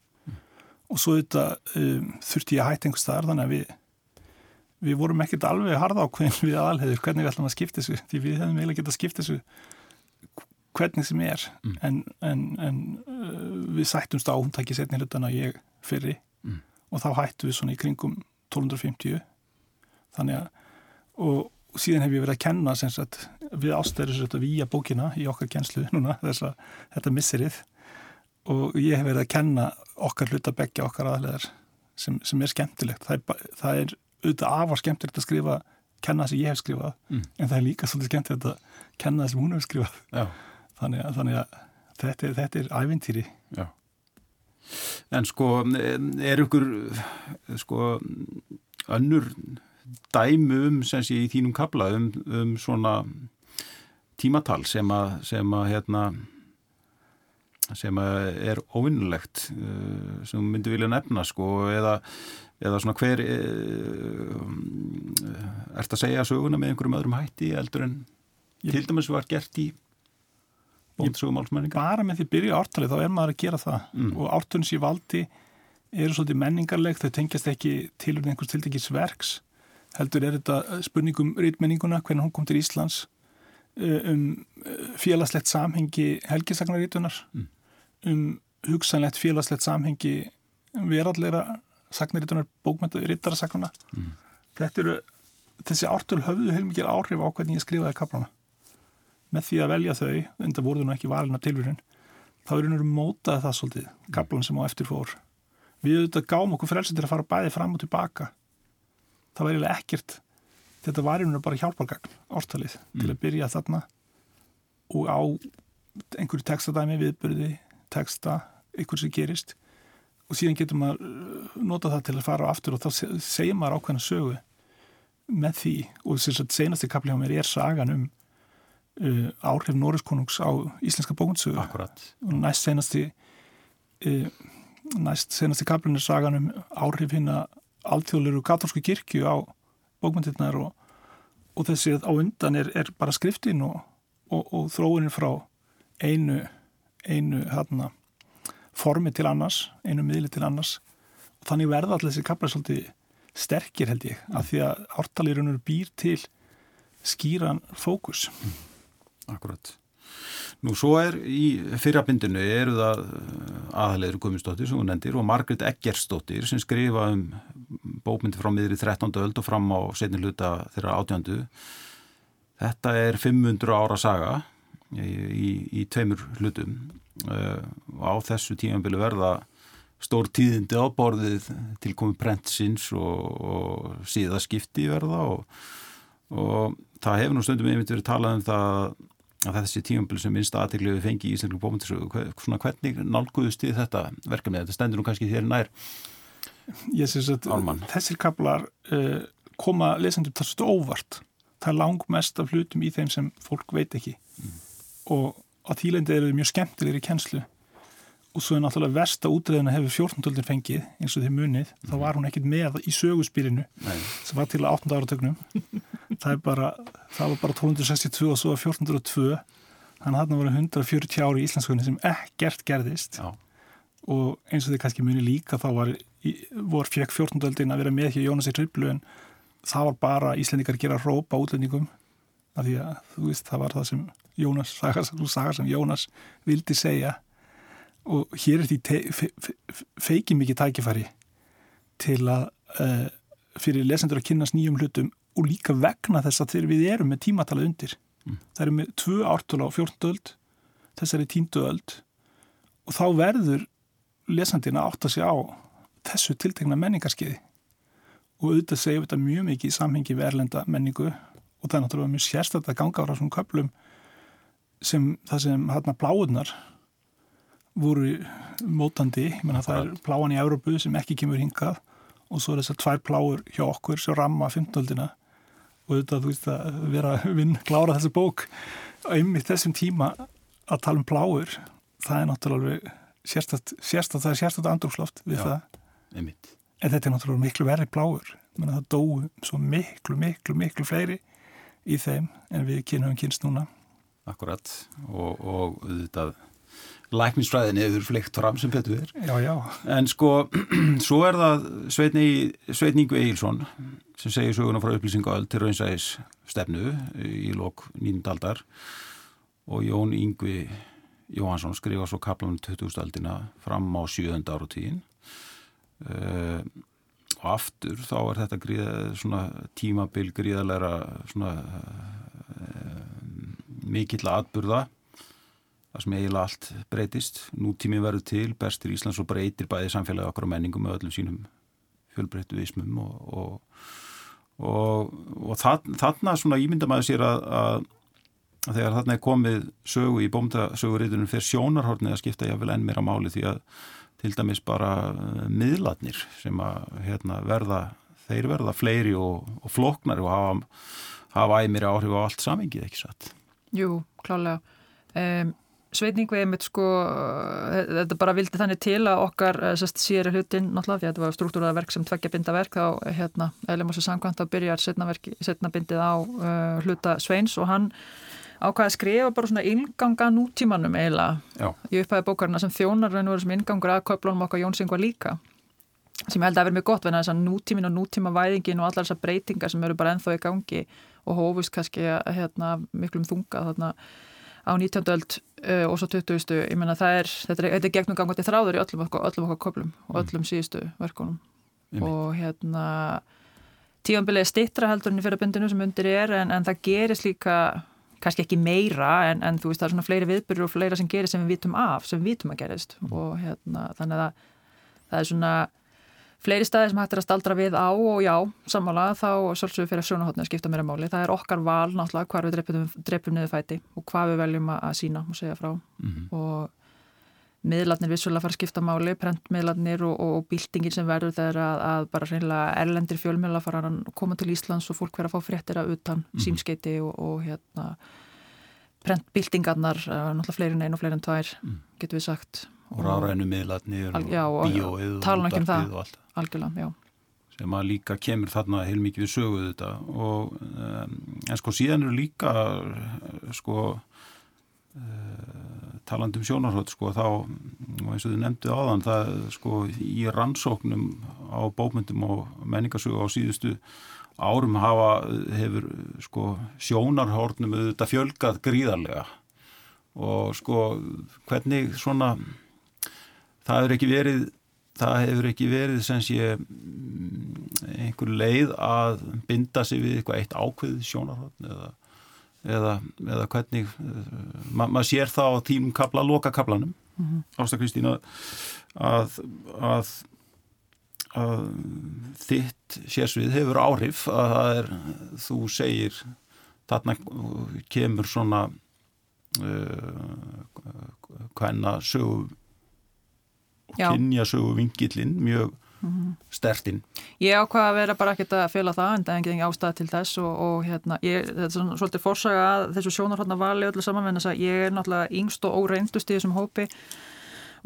og svo þetta um, þurfti ég að hætta einhver staðar þannig að við við vorum ekkert alveg harða ákveðin við aðalheður hvernig við ætlum að skipta þessu því við hefum eiginlega getað að skipta þessu hvernig sem er Mm. en, en, en uh, við sættumst á hún takkið setni hlutana ég fyrri Mm. og þá hættu við svona í kringum 1250 þannig að og síðan hef ég verið að kenna sem sagt, við ástæður víja bókina í okkar kennslu núna þess að þetta missirið og ég hef verið að kenna okkar hluta begja okkar aðlegar sem, sem er skemmtilegt það er, það er auðvitað afar skemmtilegt að skrifa kenna það sem ég hef skrifað Mm. en það er líka svolítið skemmtilegt að kenna það sem hún hefur skrifað þannig að, þannig að þetta, þetta er ævintýri Já. En sko, er ykkur sko önnur dæmi um sem sé í þínum kabla um, um svona tímatal sem að, sem að hérna sem er óvinnulegt uh, sem myndi vilja nefna sko eða, eða svona hver uh, ert að segja söguna með einhverjum öðrum hætti eldur en til dæmis var gert í bóndasögum álsmenninga bara með því að byrja ártalið þá er maður að gera það Mm. og ártunns í valdi eru svolítið menningarleg þau tengjast ekki til um einhvers tildekis verks heldur er þetta spurningum rítmenninguna, hvernig hún kom til Íslands um félagslegt samhengi helgisagnarítunar Mm. Um hugsanlegt félagslegt samhengi veralleira sagnarítunar bókmynda rittarasagnuna Mm. þetta eru þessi ártöl höfðu heilmikið áhrif á hvernig ég skrifaði kaplana með því að velja þau, enda voru þau nú ekki valina tilvíðin, þá er einhverjum mótaði það svolítið, kaplan sem á eftir fór. Við auðvitað gáum okkur frelsi til að fara bæði fram og tilbaka. Það var eiginlega ekkert þetta var einhverjum bara hjálpargagn ástalið til að byrja þarna og á einhverju textadæmi viðbyrði, texta einhver sem gerist og síðan getur maður uh, nota það til að fara á aftur og þá se- segir maður ákveðna sögu með því og þess að senasti kapli á mér er sagan um uh, áhrif Norriskonungs á íslenska bókundsögu Akkurat og næst senasti uh, næst senasti kaplin er sagan um áhrif hinn að alþjóðleru katólsku kirkju á bókmyndirnar og, og þessi á undan er, er bara skriftin og, og, og þróunin frá einu einu hérna formi til annars, einu miðli til annars og þannig verða allir þessi kaplar svolítið sterkir held ég, af því að ártalirunur býr til skýran fókus. Akkurat. Nú svo er í fyrrabindinu eru það aðalegur Guðmundsdóttir sem hún nendir og Margret Eggersdóttir sem skrifa um bókmyndi frá miðri 13. öld og fram á setni hluta þeirra átjöndu. Þetta er 500 ára saga í, í, tveimur hlutum. Og á þessu tímanbili verða stór tíðindi á borðið til komið prentsins og, og síðaskipti verða og, og það hefur nú stundum einmitt verið talað um það að þessi tímanbili sem minnst aðtegli við fengi í Íslandlu bókmyndisögu, svona hvernig nálguðust þið þetta verkefni, þetta stendur nú kannski þér nær. Ég syns að Ármann. þessir kaplar uh, koma lesendur þar svo óvart. Það er langmest af hlutum í þeim sem fólk veit ekki og á þýlendi eru mjög skemmtilegir í kennslu og svo er náttúrulega versta útreðina hefur 14. fengið eins og því munið, þá var hún ekkit með í sögurspilinu Nei. sem var til að 8. áratögnum það, bara, það var bara 1262 og svo var 1402 þannig að þarna voru 140 ári í Íslandskunni sem ekkert gerðist Já. og eins og þið kannski muni líka þá var, vor fekk 14. öldin að vera með hér Jónas í Triplu en það var bara Íslendingar að gera rópa útlendingum af því að þú veist það var það sem Jónas, saga, saga sem Jónas vildi segja og hér er því te- fe, fe, feiki mikið tækifæri til að uh, fyrir lesendur að kynast nýjum hlutum og líka vegna þess að þegar við erum með tímatala undir Mm. það er með tvö ártölu á 14. öld þessari tíndu öld og þá verður lesandina að segja á þessu tiltekna menningarskiði og auðvitað segjum þetta mjög mikið í samhengi við erlenda menningu og það er náttúrulega mjög sérstætt að ganga ára svona köplum sem það sem hérna pláunar voru mótandi, ég menna það er pláan í Európu sem ekki kemur hingað og svo er þessar tvær pláur hjá okkur sem ramma 15. og auðvitað þú veist að vera að vinn klára þessu bók einmitt þessum tíma að tala um pláur það er náttúrulega sérstætt það er sérstætt andrúksloft við Já. það einmitt. en þetta er náttúrulega miklu verri pláur menna það dóu svo miklu, miklu, miklu fleiri í þeim en við kynum kynst núna Akkurat og, og auðvitað læknisfræðin hefur fleikt fram sem betur er. já, já, En sko, svo er það Sveitn Ingu Egilson sem segir söguna frá upplýsingaöld til raunsæðis stefnu í lok 9. aldar og Jón Ingvi Jóhansson skrifa svo kaplanum 20. aldina fram á 7. áratíðin uh, og aftur þá er þetta gríða, svona tímabil gríðalega svona mikill atburða það sem eiginlega allt breytist nútími verður til, bestir Íslands og breytir bæði samfélagi okkar og menningum með öllum sínum fjölbreyttu ismum og, og, og, og það, þarna svona ímynda maður sér að, að, að þegar þarna er komið sögu í bómdasöguritunum fyrir sjónarhornið að skipta jáfnvel enn meira máli því að til dæmis bara eh, miðlarnir sem að hérna, verða, þeir verða fleiri og floknari og hafa, hafa æmir áhrif á allt samingið, ekki satt? Jú, klálega. Um, Sveitningvið einmitt sko, eh, þetta bara vildi þannig til að okkar eh, sest, séri hlutin, náttúrulega, því að þetta var struktúraða verk sem tveggja binda verk, þá hérna, eðlum þessu samkvæmt að byrja setna, bindið á uh, hluta Sveins og hann ákvaði að skrifa bara svona inganga nútímanum eiginlega Já. í upphæði bókarina sem þjónar raun og verið sem ingangur að köflunum okkar Jónsingva líka sem ég held að vera mjög gott þess að nútímin og nútíma væðingin og allar þessar breytingar sem eru bara ennþá í gangi og hófust kannski að hérna, miklum þunga þarna á 19. öld uh, og svo 20. ég menna það er, þetta er, er gegnum gangandi þráður í öllum okkar, öllum okkar köflum og öllum síðustu verkunum Einmitt. og hérna tífambilið er stittra heldur enn í fyrir bindinu sem undir er en, en það gerist líka kannski ekki meira en, en þú veist það er svona fleiri viðbyrður og fleira sem gerist sem við vitum af, sem við vitum að gerist og hérna þannig að það er svona fleiri staði sem hægt er að staldra við á og já, sammála þá svolsögur fyrir sjónahotni að skipta mér að máli. Það er okkar val náttúrulega hvar við dreipum, dreipum niður fæti og hvað við veljum að, sína og segja frá Mhm. og miðlarnir vissulega fara að skipta máli, prentmiðlarnir og, og, og byltingin sem verður þegar að, að bara reynilega erlendir fjölmiðla fara að koma til Íslands og fólk vera að fá fréttir að utan Mhm. símskeiti og, og hérna prentbyltingarnar, uh, náttúrulega fleiri en einu og fleiri en tvær, Mm. getur við sagt og rárænu miðlarnir og bíóið og um útvarpið það. og allt algjörlega, já. sem að líka kemur þarna heilmikið við söguð þetta og um, en sko síðan eru líka uh, sko uh, talandi um sjónarhótt sko þá eins og þið nefndu áðan það sko í rannsóknum á bókmyndum og menningarsögu á síðustu árum hafa hefur sko sjónarhórnum auðvitað fjölgað gríðarlega og sko hvernig svona það hefur ekki verið það hefur ekki verið sem sé mm, einhver leið að binda sig við eitthvað eitt ákveð sjónarhótt eða, eða, eða hvernig ma maður sér það á tímum kapla, loka kaplanum Mhm. Ásta Kristín að, að, að þitt sérsvið hefur áhrif að það er, þú segir þarna kemur svona uh, hvenna sögu og Já. kynja sögu vingillin mjög stertinn. Ég ákvaða að vera bara ekkert að fela það en það er enginn ástæða til þess og, og hérna, ég, þetta er svona svolítið fórsaga að þessu sjónarhóttna vali öllu saman en þess að ég er náttúrulega yngst og óreindust í þessum hópi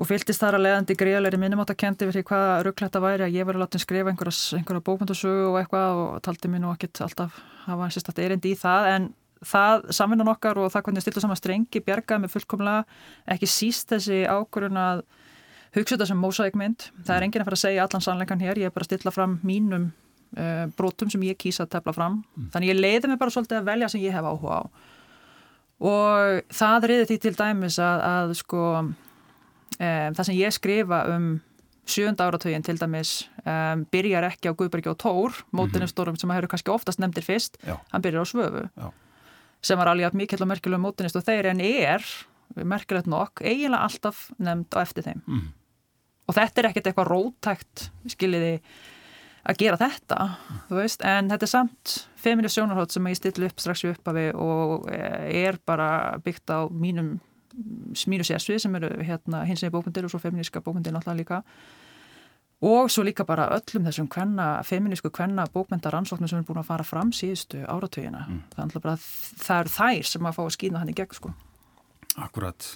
og fylgtist þar að leiðandi greiðleiri minnumáttakendi við því hvað rugglætt að væri að ég var að láta skrifa einhverja, einhverja bókmyndasögu og eitthvað og taldi mér nú ekkit alltaf hafa sérstætt erindi í það en það samvinnan okkar og það hvernig stiltu saman strengi bjargaði mig fullkomlega ekki síst þessi ákvörðun að hugsa þetta sem mósækmynd það er enginn að fara að segja allan sannleikan hér ég er bara að stilla fram mínum uh, brotum sem ég kýsa að tefla fram mm. þannig ég leiði mig bara svolítið að velja sem ég hef áhuga á og það reyði því til dæmis að, að sko um, það sem ég skrifa um sjönda áratögin til dæmis um, byrjar ekki á Guðbergi og Tór mótinistórum mm -hmm. sem að hefur kannski oftast nefndir fyrst Já. hann byrjar á Svöfu Já sem var alveg mikill og merkilega mótunist og þeir en er, merkilegt nokk, eiginlega alltaf nefnd á eftir þeim. Mm. Og þetta er ekkert eitthvað rótækt, skiljiði, að gera þetta, þú veist, en þetta er samt feminist sjónarhótt sem ég stillu upp strax í upphafi og er bara byggt á mínum mínu sérsvið sem eru hérna hins veginn bókundir og svo feministka bókundir náttúrulega líka og svo líka bara öllum þessum kvenna, feminísku kvenna bókmyndaransóknum sem er búin að fara fram síðustu áratöginna. Mm. Það, er þær sem að fá að skýna hann í gegn sko. Akkurat.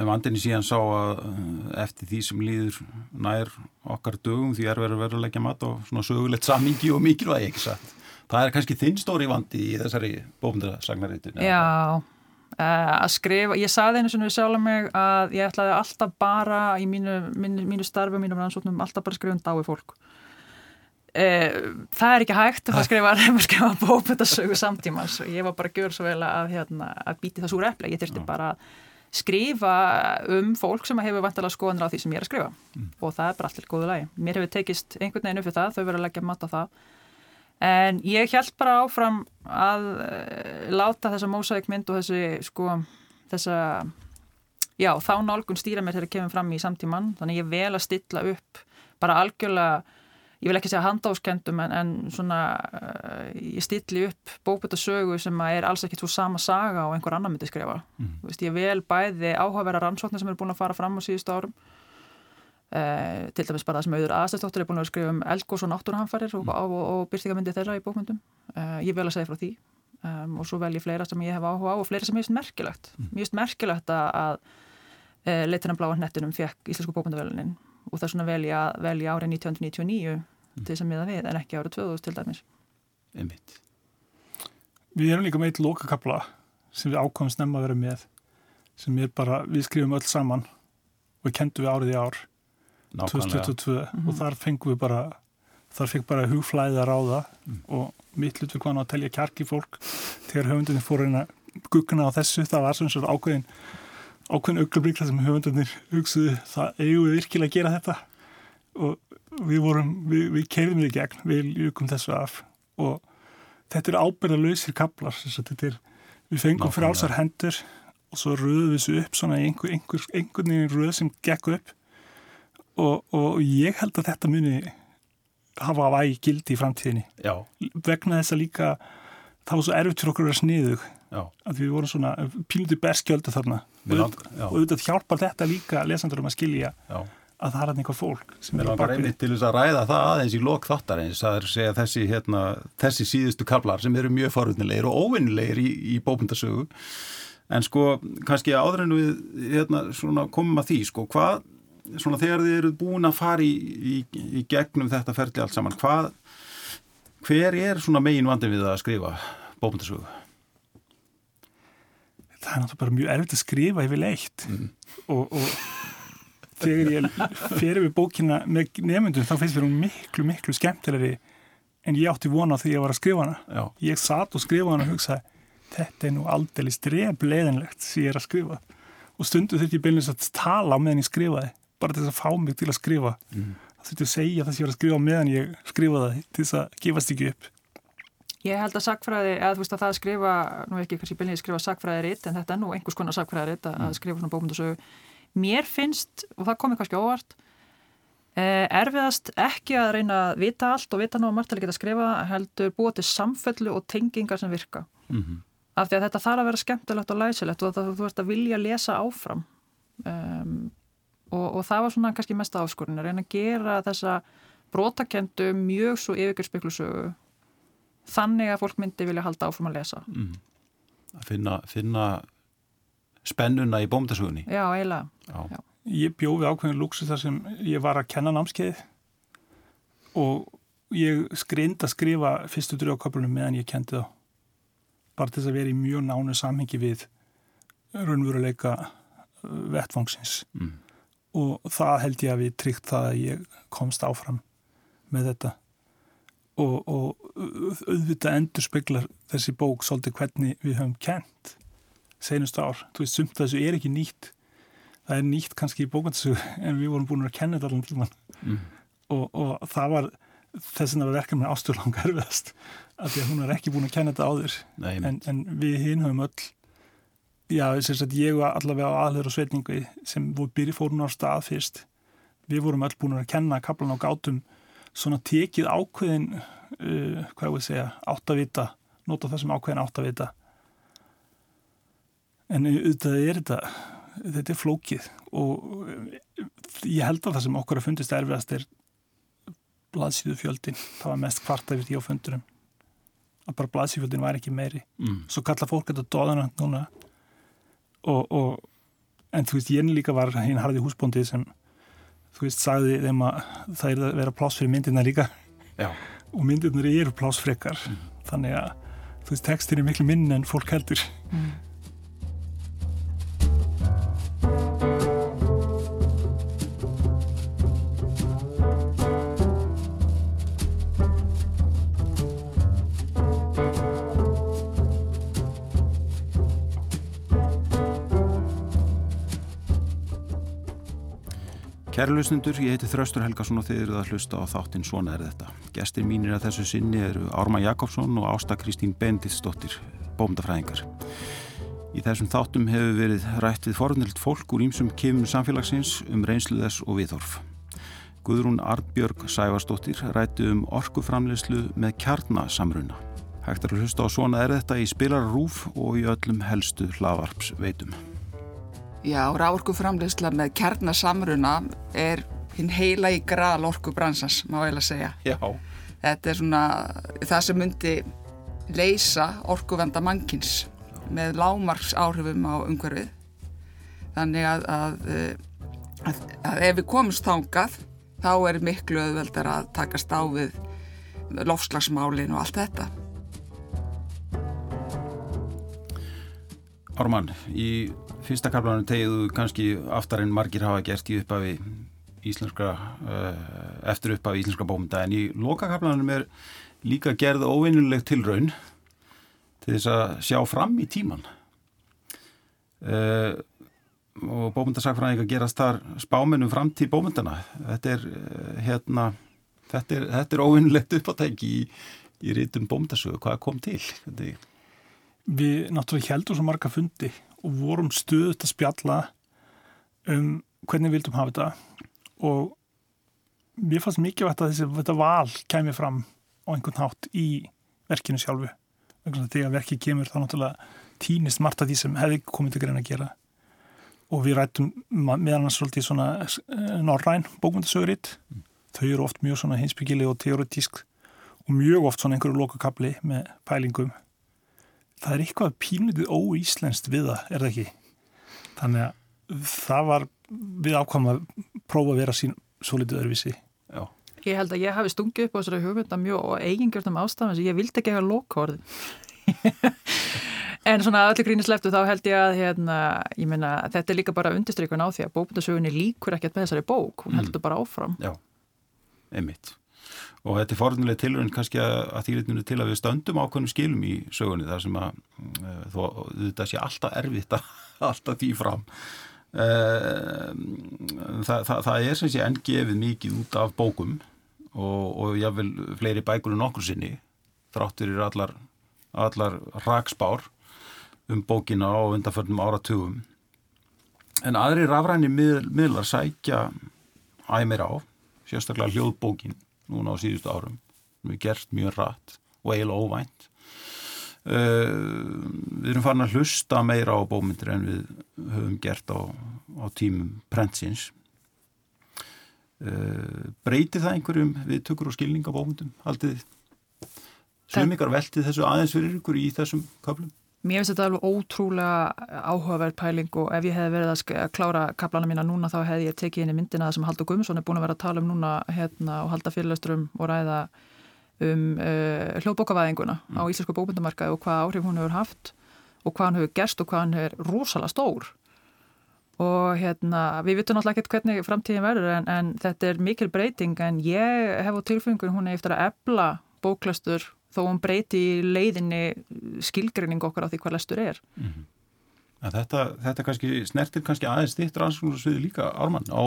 En vandinni síðan sá að eh, eftir því sem líður nær okkar dögum því er verið að vera að leggja mat og svona sögulegt samingi og mikilvægi ekki satt. Það er kannski þinn stóri vandi í þessari bókmyndarsagnaritin. Já, Uh, að skrifa, ég saði einu sem við sjálf mig að ég ætlaði alltaf bara í mínu, mínu, mínu starfi og mínum rannsóknum alltaf bara að skrifa um dái fólk uh, það er ekki hægt að skrifa, skrifa bókmyndasögu samtímans og ég var bara að gera svo vel að, hérna, að býti það súr epplega, ég þurfti bara að skrifa um fólk sem hefur vantilega skoðanir á því sem ég er að skrifa mm. og það er bara allir góðu lagi, mér hefur tekist einhvern veginn upp fyrir það, þau verður að leggja mat á það En ég held bara áfram að uh, láta þessa mósækmynd og þessi, sko, þessa, já, þá nálgun stýra mér þegar ég kemur fram í samtíman. Þannig ég vel að stilla upp bara algjörlega, ég vil ekki segja handáskendum, en, en svona, uh, ég stilli upp bókbættasögu sem er alls ekkit svo sama saga og einhver annar myndi skrifa. Mm. Vist, ég vel bæði áhugaverðar rannsóknir sem er búin að fara fram á síðustu árum Uh, til dæmis bara það sem auður aðstæðstóttur er búin að skrifa um elgós og náttúrhanfarir og, og, og, og byrtingamindi þeirra í bókmyndum uh, ég vil að segja frá því um, og svo vel ég fleira sem ég hef áhuga á og fleira sem ég finnst merkilegt mm. mér finnst merkilegt að, að leitinnan bláa hnettinum fekk Íslensku bókmyndavelunin og það er svona vel ég, vel ég árið 1999 mm. Til þess að miða við en ekki árið 2000 til dæmis Einmitt. Við erum líka með eitt lokakabla sem við ákomum snemma að vera með sem er bara, við skrifum öll saman og kendum við árið í ár 2022 mm -hmm. og þar fengum við bara þar fekk bara hugflæði að ráða mm. og mitt hlut við hvað að telja kjarki fólk þegar höfundunni fór eina gugguna á þessu, það var svona svona ákveðin ákveðin auglubríkla sem höfundunir hugsuðu, það eigum við virkilega að gera þetta og við vorum við, við keirðum við í gegn, við ljúkum þessu af og þetta er ábyrða lausir kaplar, er, við fengum fyrir álsar hendur og svo röðum við þessu upp svona einhver, einhver, einhvern veginn röð sem gekk upp og, og ég held að þetta muni hafa vægi gildi í framtíðinni Já. vegna þess að líka það var svo erfitt fyrir okkur að vera sniðug Já. að við vorum svona píluti berskjöldu þarna og, og auðvitað hjálpar þetta líka lesandur um að skilja Já. Að það er einhver fólk sem er baka einmitt til þess að ræða það aðeins í lok þáttar eins að segja þessi, hérna, þessi síðustu kablar sem eru mjög forunnilegir og óvinnilegir í, í bókundasögu en sko kannski áður en við hérna, komum að því sko hvað svona þegar þið eru búin að fara í, í, í gegnum þetta ferli allt saman, hvað hver er svona megin vandin við að skrifa bókmyndasögu? Það er náttúrulega bara mjög erfitt að skrifa yfir leitt mm. og, og þegar ég fyrir við bókina með nefndum þá finnst mér hún miklu, miklu skemmtilegri en ég átti vona að ég var að skrifa hana Já. ég satt og skrifa hana og hugsaði þetta er nú aldrei stref leðinlegt sem ég er að skrifa og stundu þurfti ég beinlega að tala meðan ég skrifaði bara til þess að fá mig til að skrifa mm. það þurfti að segja það sem ég var að skrifa meðan ég skrifa það til þess að gefast ekki upp Ég held að sagfræði, eða þú veist að það að skrifa nú ekki kannski byrjið að skrifa sagfræði ritt en þetta er nú einhvers konar sagfræði ritt að, mm. að skrifa svona bókmyndasögu mér finnst, og það komið kannski óvart eh, erfiðast ekki að reyna að vita allt og vita nú að margt að geta skrifa heldur búið til samfellu og tengingar sem virka mm -hmm. af því að þetta þarf að vera skemmtilegt og læsilegt og það, þú ert að vilja lesa áfram um, og, og það var svona kannski mest áskorun að reyna að gera þessa brotakendu mjög svo yfirgjörspeklusögu þannig að fólk myndi vilja halda áfram að lesa mm. að finna, finna spennuna í bómdasugunni já, eiginlega. Ég bjóði ákveðin lúksu þar sem ég var að kenna námskeið og ég skrind að skrifa fyrstu drjóðköpunum meðan ég kendi þá bara til þess að vera í mjög nánu samhengi við raunveruleika uh, vettvangsins. Mm. og það held ég að við tryggt það að ég komst áfram með þetta. Og, og auðvitað endur speklar þessi bók svolítið hvernig við höfum kent senustu ár, þú veist, sumt þessu er ekki nýtt. Það er nýtt kannski í bókvæmstu en við vorum búin að kenna þetta allan tíman Mm. og, og það var þess að verkefni ásturlang erfiðast af því að hún er ekki búin að kenna þetta áður. Nei, en, en við hinn höfum öll já, sem sagt ég var allavega á aðlegur og svetningu sem voru byrji fórun á stað fyrst við vorum öll búin að kenna kaplan á gátum svona tekið ákveðin uh, hvað ég vil segja, áttavita nota það sem ákveðin áttavita en auðvitað er þetta þetta er flókið og uh, ég held að það sem okkur að fundist erfiðast er blaðsíðu fjöldin það var mest kvarta við því á fundurum að bara blaðsífjöldin var ekki meiri Mm. svo kalla fólk þetta dóðana núna og, og en þú veist, ég líka var hinn harði húsbóndi sem þú veist, sagði þeim að það er að vera pláss fyrir myndirna líka Já. og myndirna eru plássfrekar þannig að þú veist, textin er miklu minn en fólk heldur Mm. Kæra lusnendur, ég heiti Þraustur Helgason og þið eruð að hlusta á þáttinn Svona er þetta. Gestir mínir að þessu sinni eru Ármann Jakobsson og Ásta Kristín Benditsdóttir, bómdafræðingar. Í þessum þáttum hefur verið rætt við forunnilt fólk úr ímsum kemum samfélagsins um reynslu þess og viðhorf. Guðrún Artbjörg Sævarsdóttir rætti um orkuframleyslu með kjarnasamruna. Hægt er að hlusta á Svona er þetta í spilararúf og í öllum helstu hlaðvarpsveitum. Já, ráorkuframleysla með kjarnasamruna er hinn heila í gral orkubransans, má ég að segja. Já. Þetta er svona það sem myndi leysa orkuvenda mannkins með lámarks áhrifum á umhverfið. Þannig að, að, eh, að, að ef við komumst þangað, þá er miklu auðveldar að takast á við lofslagsmálin og allt þetta. Ármann, í fyrsta kaplanum tegjuðu kannski aftar en margir hafa gert í upphafi íslenska, uh, eftir upphafi íslenska bómynda en í loka kaplanum er líka gerð óvinnuleg tilraun til þess að sjá fram í tíman uh, og bómyndasakfræðingar gerast þar spámennum framtíð bómyndana þetta er uh, hérna þetta er, þetta er óvinnulegt uppátæki í, í rítum bómyndasögu, hvað kom til? Við náttúrulega heldum svo marga fundi og vorum stuðut að spjalla um hvernig við vildum hafa þetta. Og mér fannst mikilvægt að þessi þetta val kemur fram á einhvern hátt í verkinu sjálfu. Þegar verkið kemur þá náttúrulega týnist margt af því sem hefði komið til grein að gera. Og við rættum meðal annars svolítið svona eh, norræn bókmyndasöguritt þau eru oft mjög svona hinsbyggileg og teoretísk og mjög oft svona einhverju lokakabli með pælingum það er eitthvað pínutið óíslenskt við það, er það ekki? Þannig að það var við ákvæm að prófa að vera sín svo litið öðruvísi. já. Ég held að ég hafi stungið upp á þessari hugmynda mjög og eigingjörnum ástafan sem ég vildi ekki hafa lokaorðin. en svona öllu grínisleftu þá held ég að hérna, ég meina, þetta er líka bara undirstrykun á því að bókmyndasögunni líkur ekkert með þessari bók, hún heldur bara áfram. Já, einmitt. Og þetta er forðunlega tilrönd kannski að, þýritinu til að við stöndum ákveðnum skilum í sögunni þar sem að uh, þó þetta sé alltaf erfitt að alltaf því fram. Uh, það, það, það er sem sé enn gefið mikið út af bókum og, og jáfnvel fleiri bækur en okkur sinni þráttur er allar, allar rakspár um bókina á undanförnum áratugum. En aðri rafræni mið, miðlar sækja æmir á, sérstaklega hljóðbókin núna á síðustu árum. Við gert mjög rætt og eiginlega óvænt. Uh, við erum farin að hlusta meira á bómyndir en við höfum gert á, á tímum prentsins. Uh, breytir það einhverjum við tökur og skilning á bómyndum haldið þið? Sumikar veltið þessu aðeins fyrir ykkur í þessum köflum? Mér finnst þetta alveg ótrúlega áhugaverð pæling og ef ég hef verið að klára kaplana mína núna þá hef ég tekið inn í myndina það sem Haldur Guðmundsson er búin að vera að tala um núna hérna, og halda fyrirlösturum og ræða um uh, hljóðbókavæðinguna mm. á Íslensku bókmyndamarkaði og hvað áhrif hún hefur haft og hvað hann hefur gerst og hvað hann hefur rosalega stór og hérna við vitum náttúrulega ekkert hvernig framtíðin verður en, en þetta er mikil breyting en ég hef á tilfengun hún eftir að ebla bóklastur þó hún breyti í leiðinni skilgrinning okkar á því hvað lestur er. Mm -hmm. Þetta, þetta kannski, snertir kannski aðeins þitt rannsóknarsviði líka ármann á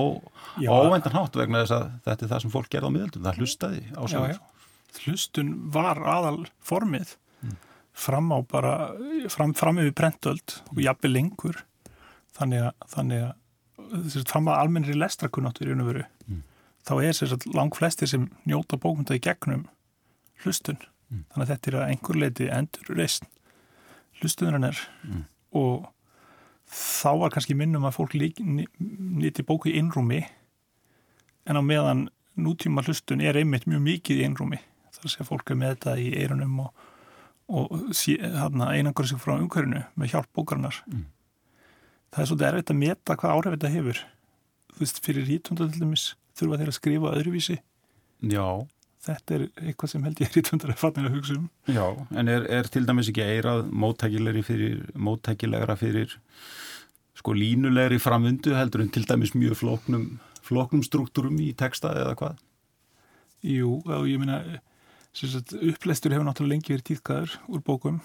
ávendan hátt vegna þess að þetta er það sem fólk gerði á miðaldum, það hlustaði á sig. Hlustun var aðal formið mm. fram á bara, fram, fram yfir brentöld og jafnveg lengur þannig að, þannig að þess, fram að almennri lestrakunnáttur í unn og veru mm. þá er að lang flestir sem njóta bókmynda í gegnum hlustun mm. þannig að þetta er að einhver leiti endur reysn hlustuðurinnar mm. og þá var kannski minnum að fólk nýtti bóku í einrúmi en á meðan nútíma hlustun er einmitt mjög mikið í einrúmi þar sé fólk er með þetta í eirunum og, og einangur sig frá umhverfinu með hjálp bókarnar mm. það er svolítið erfitt að meta hvað áhrif þetta hefur þú veist, fyrir dæmis þurfa þeir að skrifa öðruvísi Já þetta er eitthvað sem held ég er í tvöndar að fatna að hugsa um. Já, en er, er til dæmis ekki eirað móttækilegra fyrir sko línulegri framvindu heldur en til dæmis mjög flóknum, flóknum struktúrum í texta eða hvað? Jú, og ég minna uppleistur hefur náttúrulega lengi verið tíðkaður úr bókum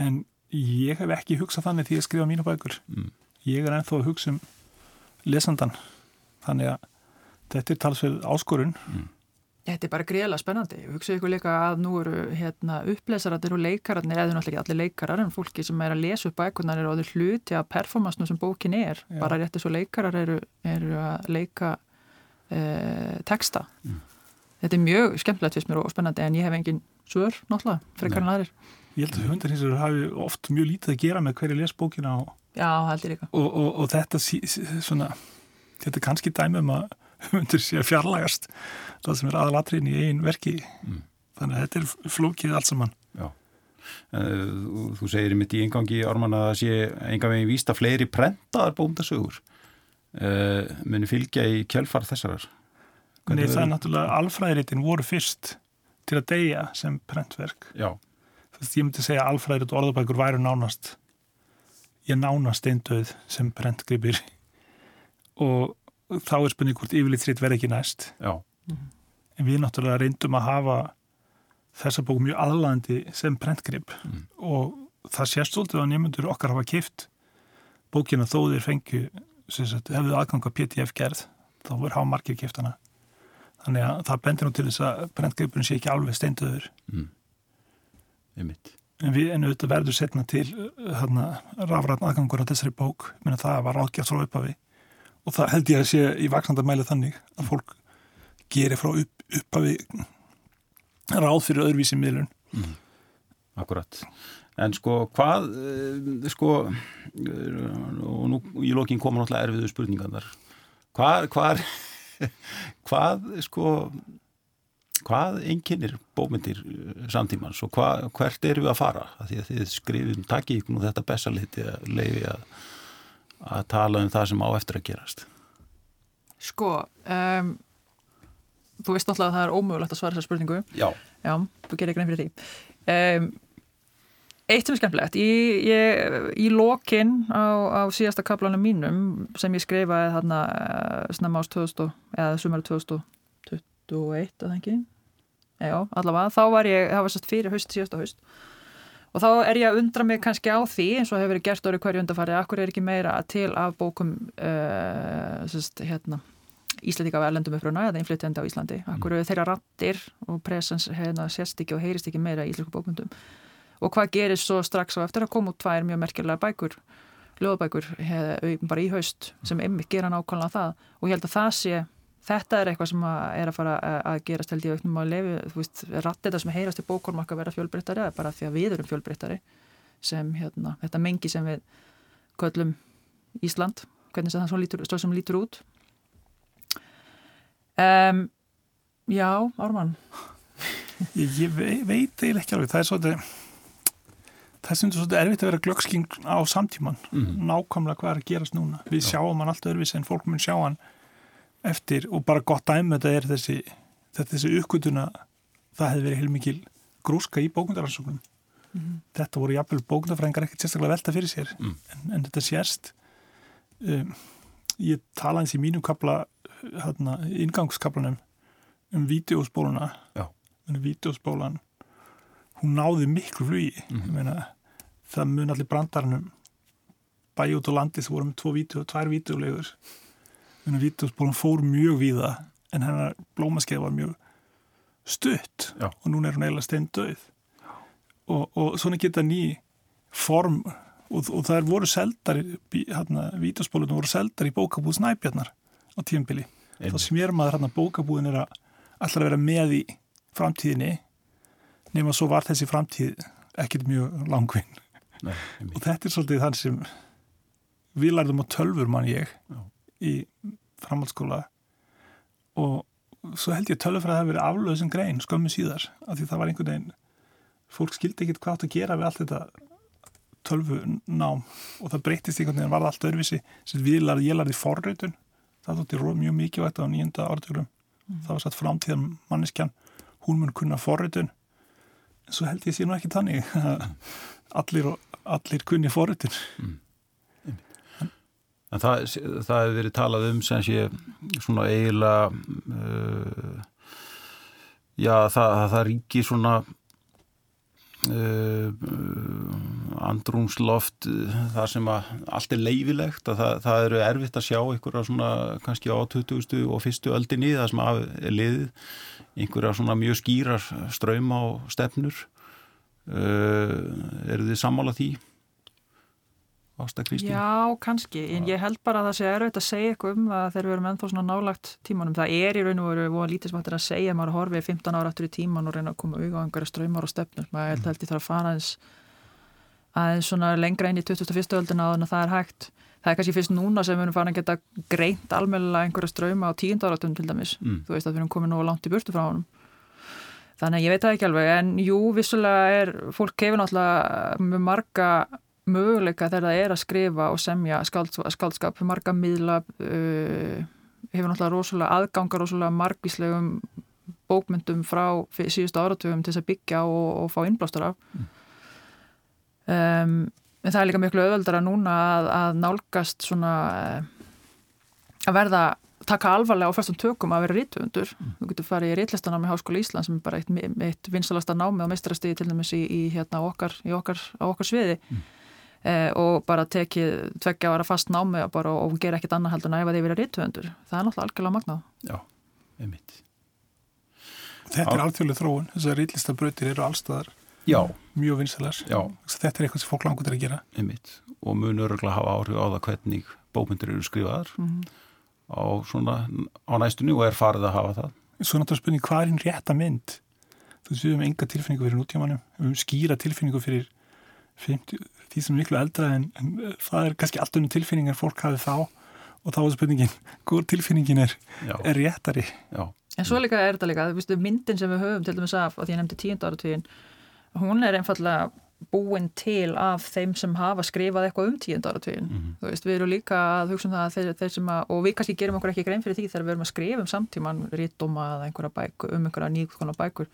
en ég hef ekki hugsað þannig því að skrifa mínu bækur. Mm. Ég er ennþá að hugsa um lesandan þannig að þetta er talsveið áskorun mm Þetta er bara greiðlega spennandi. Hugsaðu ykkur líka að nú eru hérna, upplesarandir og leikararnir, eða náttúrulega ekki allir leikarar, en fólki sem er að lesa upp bækunar eru á því hluti af performansnu sem bókin er. Já. Bara rétti svo leikarar eru, eru að leika eh, texta. Mm. Þetta er mjög skemmtilegt fyrst mér og spennandi en ég hef engin svör náttúrulega, frekar en aðrir. Ég held að hundar hins vegar hafi oft mjög lítið að gera með hverju les bókina og, Já, og, og, og þetta, svona, þetta kannski dæmum að hundur sé að fjarlægast það sem er aðalatriðin í einn verki. Mm. þannig að þetta er flókið allt saman. Já, uh, þú segir mitt í engangi Ármann að það sé enga veginn vísta fleiri prentaðar bóndasögur uh, muni fylgja í kjölfar þessarar. Nei, það er náttúrulega alfræðiritin voru fyrst til að deyja sem prentverk. Já. Þú veist, ég myndi segja að alfræðirit og orðabækur væru nánast ég nánast eindauð sem prentgripir. Og þá er spurning hvort yfirleitt verð ekki næst. Já. en við náttúrulega reyndum að hafa þessa bóku mjög aðlandi sem prentgrip. Mm. og það sést svolítið að nefnundur okkar hafa kift bókina þó þeir fengju hefðu aðgang að PTF gerð þá verður hafa margir kiftana þannig að það bendir nú til þess að prentgripurinn sé ekki alveg steinduður mm. en við ennum auðvitað verður setna til rafræðan aðgangur á þessari bók. Menn að það var ágjast frá uppafi og það held ég að sé í vaksnandamæli þannig að fólk gerir frá upp, uppafi ráð fyrir öðruvísi miðlun. Mm. Akkurat en sko hvað eh, sko og nú í lokin koma náttúrulega erfiðu spurningan þar. Hvað hvað, hvað sko hvað einnkinnir bómyndir eh, samtímans og hvað, hvert eru við að fara? Að því að þið skrifum takk í þetta besaliti að leiði að að tala um það sem á eftir að gerast? Sko, um, þú veist náttúrulega að það er ómögulegt að svara þessar spurningu. Já. Já, þú gerir nefn fyrir því. Um, eitt sem er skemmtilegt, í, ég, í lokin á, á síðasta kaplanum mínum sem ég skrifaði þarna uh, snemma ás 2000, eða sumari 2021, að það ekki? Já, allavega, þá var ég, það var sérst fyrir haust, síðasta haust og þá er ég að undra mig kannski á því eins og hefur verið gert orðið hverju undarfari akkur er ekki meira til af bókum uh, sérst, hérna Íslandíka af erlendum uppruna eða inflytjandi á Íslandi? Mm. akkur eru þeirra rattir og presens hérna sérst ekki og heyrist ekki meira í íslensku bókmyndum og hvað gerist svo strax á eftir að koma út tvær mjög merkjulega bækur löðbækur bara í haust sem einmitt gera nákvæmlega það? Og ég held að það sé þetta er eitthvað sem að er að fara að gerast held ég auknum á lefi, þú veist, rætti þetta sem heyrast í bókormarka að vera fjölbreyttari eða bara því að við erum fjölbreyttari sem hérna, þetta mengi sem við köllum Ísland, hvernig það svo lítur, sem lítur út. Um, Já, Ármann. Ég, ég veit eiginlega ekki alveg, það er svolítið það það er svolítið erfitt að vera glöggskinn á samtíman Mhm. nákvæmlega hvað er að gerast núna. Við sjáum hann allt öðruvísi en fólk mun sjá hann eftir og bara gott dæmi þetta er þessi, þetta þessi uppgötuna það hefði verið heilmikil grúska í bókundaransóknum þetta voru jafnvel bókundafræðingar ekkert sérstaklega velta fyrir sér Mm. en, en þetta sérst um, ég tala eins í mínum kapla hérna, ingangskaplanum um vídeospóluna Já. en vídeospólan hún náði miklu flugi Mhm. ég meina, það mun allir brandarnum bæja út á landi sem voru með tvo vídeo, tvær vídeolegur vídeospólan fór mjög víða en hennar blómaskeið var mjög stutt Já. og núna er hún eiginlega stein döð og, og svona geta ný form og, og það er voru seldar hérna, vídeospólunum voru seldar í bókabúð Snæbjarnar á tíumbili þá smér maður hérna bókabúðin er að allra vera með í framtíðinni nema svo var þessi framtíð ekkert mjög langvinn. Og þetta er svolítið þann sem við lærðum á tölfur mann ég. Já. Í framhaldsskóla og svo held ég að tölfur að það hefði verið aflöðu sem grein skömmu síðar af því það var einhvern veginn fólk skildi ekkert hvað átt að gera við allt þetta tölfunám og það breytist einhvern veginn var það allt öðruvísi. Sem við lærði, ég lærði forreitun það þótti ró- mjög mikilvægt á nýjunda áratugurum það var satt framtíðan manneskjan hún mun kunna forreitun en svo held ég sé nú ekki þannig að allir, og- allir kunni forreitun En það, það hefur verið talað um sem sé svona eiginlega uh, já það, það ríkir svona uh, andrúmsloft uh, þar sem að allt er leifilegt að það, það eru erfitt að sjá einhverja svona kannski á 20. og fyrstu öldinni það sem að liðið einhverja svona mjög skýrar ströym á stefnur uh, eru þið sammála því? Ásta Kristín? Já, kannski, en ég held bara að það sé erfitt að segja eitthvað um það þegar við erum ennþá svona nálagt tímanum. Það er í raun og veru voða lítið sem hættir að segja maður horfið 15 ára eftir í tíman og reyna að koma auðvitað á einhverja ströymar og stefnur. Maður held, held ég þarf að fara aðeins, aðeins svona lengra inn í 2001. öldina að það er hægt. Það er kannski fyrst núna sem við erum farin að geta greint almennilega einhverja ströyma á tíundarátum til dæmis. Mm. Þú veist að. Þannig að ég veit það ekki alveg, en jú, vissulega er, fólk hefur náttúrulega með marga möguleika þegar það er að skrifa og semja skáld, skáldskap, marga miðla uh, hefur náttúrulega rosalega aðgangar rosalega margvíslegum bókmyndum frá síðustu áratugum til þess að byggja og, og fá innblástur af um, en það er líka miklu auðveldara núna að, að nálgast svona uh, að verða taka alvarlega á fyrstum tökum að vera rítuundur. Mm. Þú getur farið í rítlistanám í Háskóla Ísland sem er bara eitt, eitt vinsalasta námi og meistrastíði til dæmis í, í hérna okkar, í okkar, okkar sviði mm. Eh, og bara tekið tveggja ára fast námi og, bara, og gera ekkit annað heldur en að ef þið vera rítuundur. Það er náttúrulega algjörlega magnað. Já, einmitt. Þetta er alþjóðlega þróun, þessar rítlistabrautir eru allstaðar Já. mjög vinsalar. Já. Þetta er eitthvað sem fólk langur til að gera. Einmitt. Og mun öruglega hafa áhrif á það hvernig bókmyndir eru skrifaðar Mm. á, svona, á næstunni og er farið að hafa það. Svo náttúrulega spurning, hvað er hinn rétta mynd? Þú veist, við höfum enga tilfinningu fyrir nútímanum, við höfum skýra tilfinningu fyrir 50, því sem er miklu eldra en, en það er kannski allt unni tilfinningar fólk hafið þá og þá er spurningin, hvað tilfinningin er, er réttari? já, En svo líka er þetta líka, þú veistu, myndin sem við höfum til dæmis af, og því ég nefndi tíund áratvíðin, hún er einfallega búin til af þeim sem hafa skrifað eitthvað um tíund áratvíðin. Mhm. Þú veist, við erum líka að hugsa um það að þeir, þeir sem að, og við kannski gerum okkur ekki grein fyrir því þegar við erum að skrifa um samtíman, rítdóma eða einhverja bækur, um einhverja nýgkonar bækur,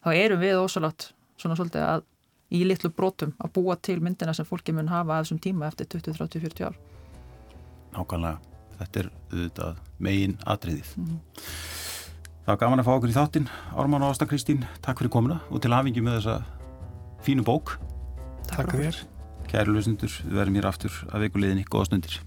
þá erum við ósalátt svona svolítið að í litlu brotum að búa til myndina sem fólki mun hafa af þessum tíma eftir 20, 30, 40 ár. nákvæmlega. Þetta er auðvitað megin atriðið. Mhm. Það var gaman að fá okkur í þáttinn. Ármann og Ásta Kristín, takk fyrir komuna og til hafingi með þessa fínu bók. Takk fyrir þér. Kæru lausundur, við verðum hér aftur að vikuleginni. Góða stundir.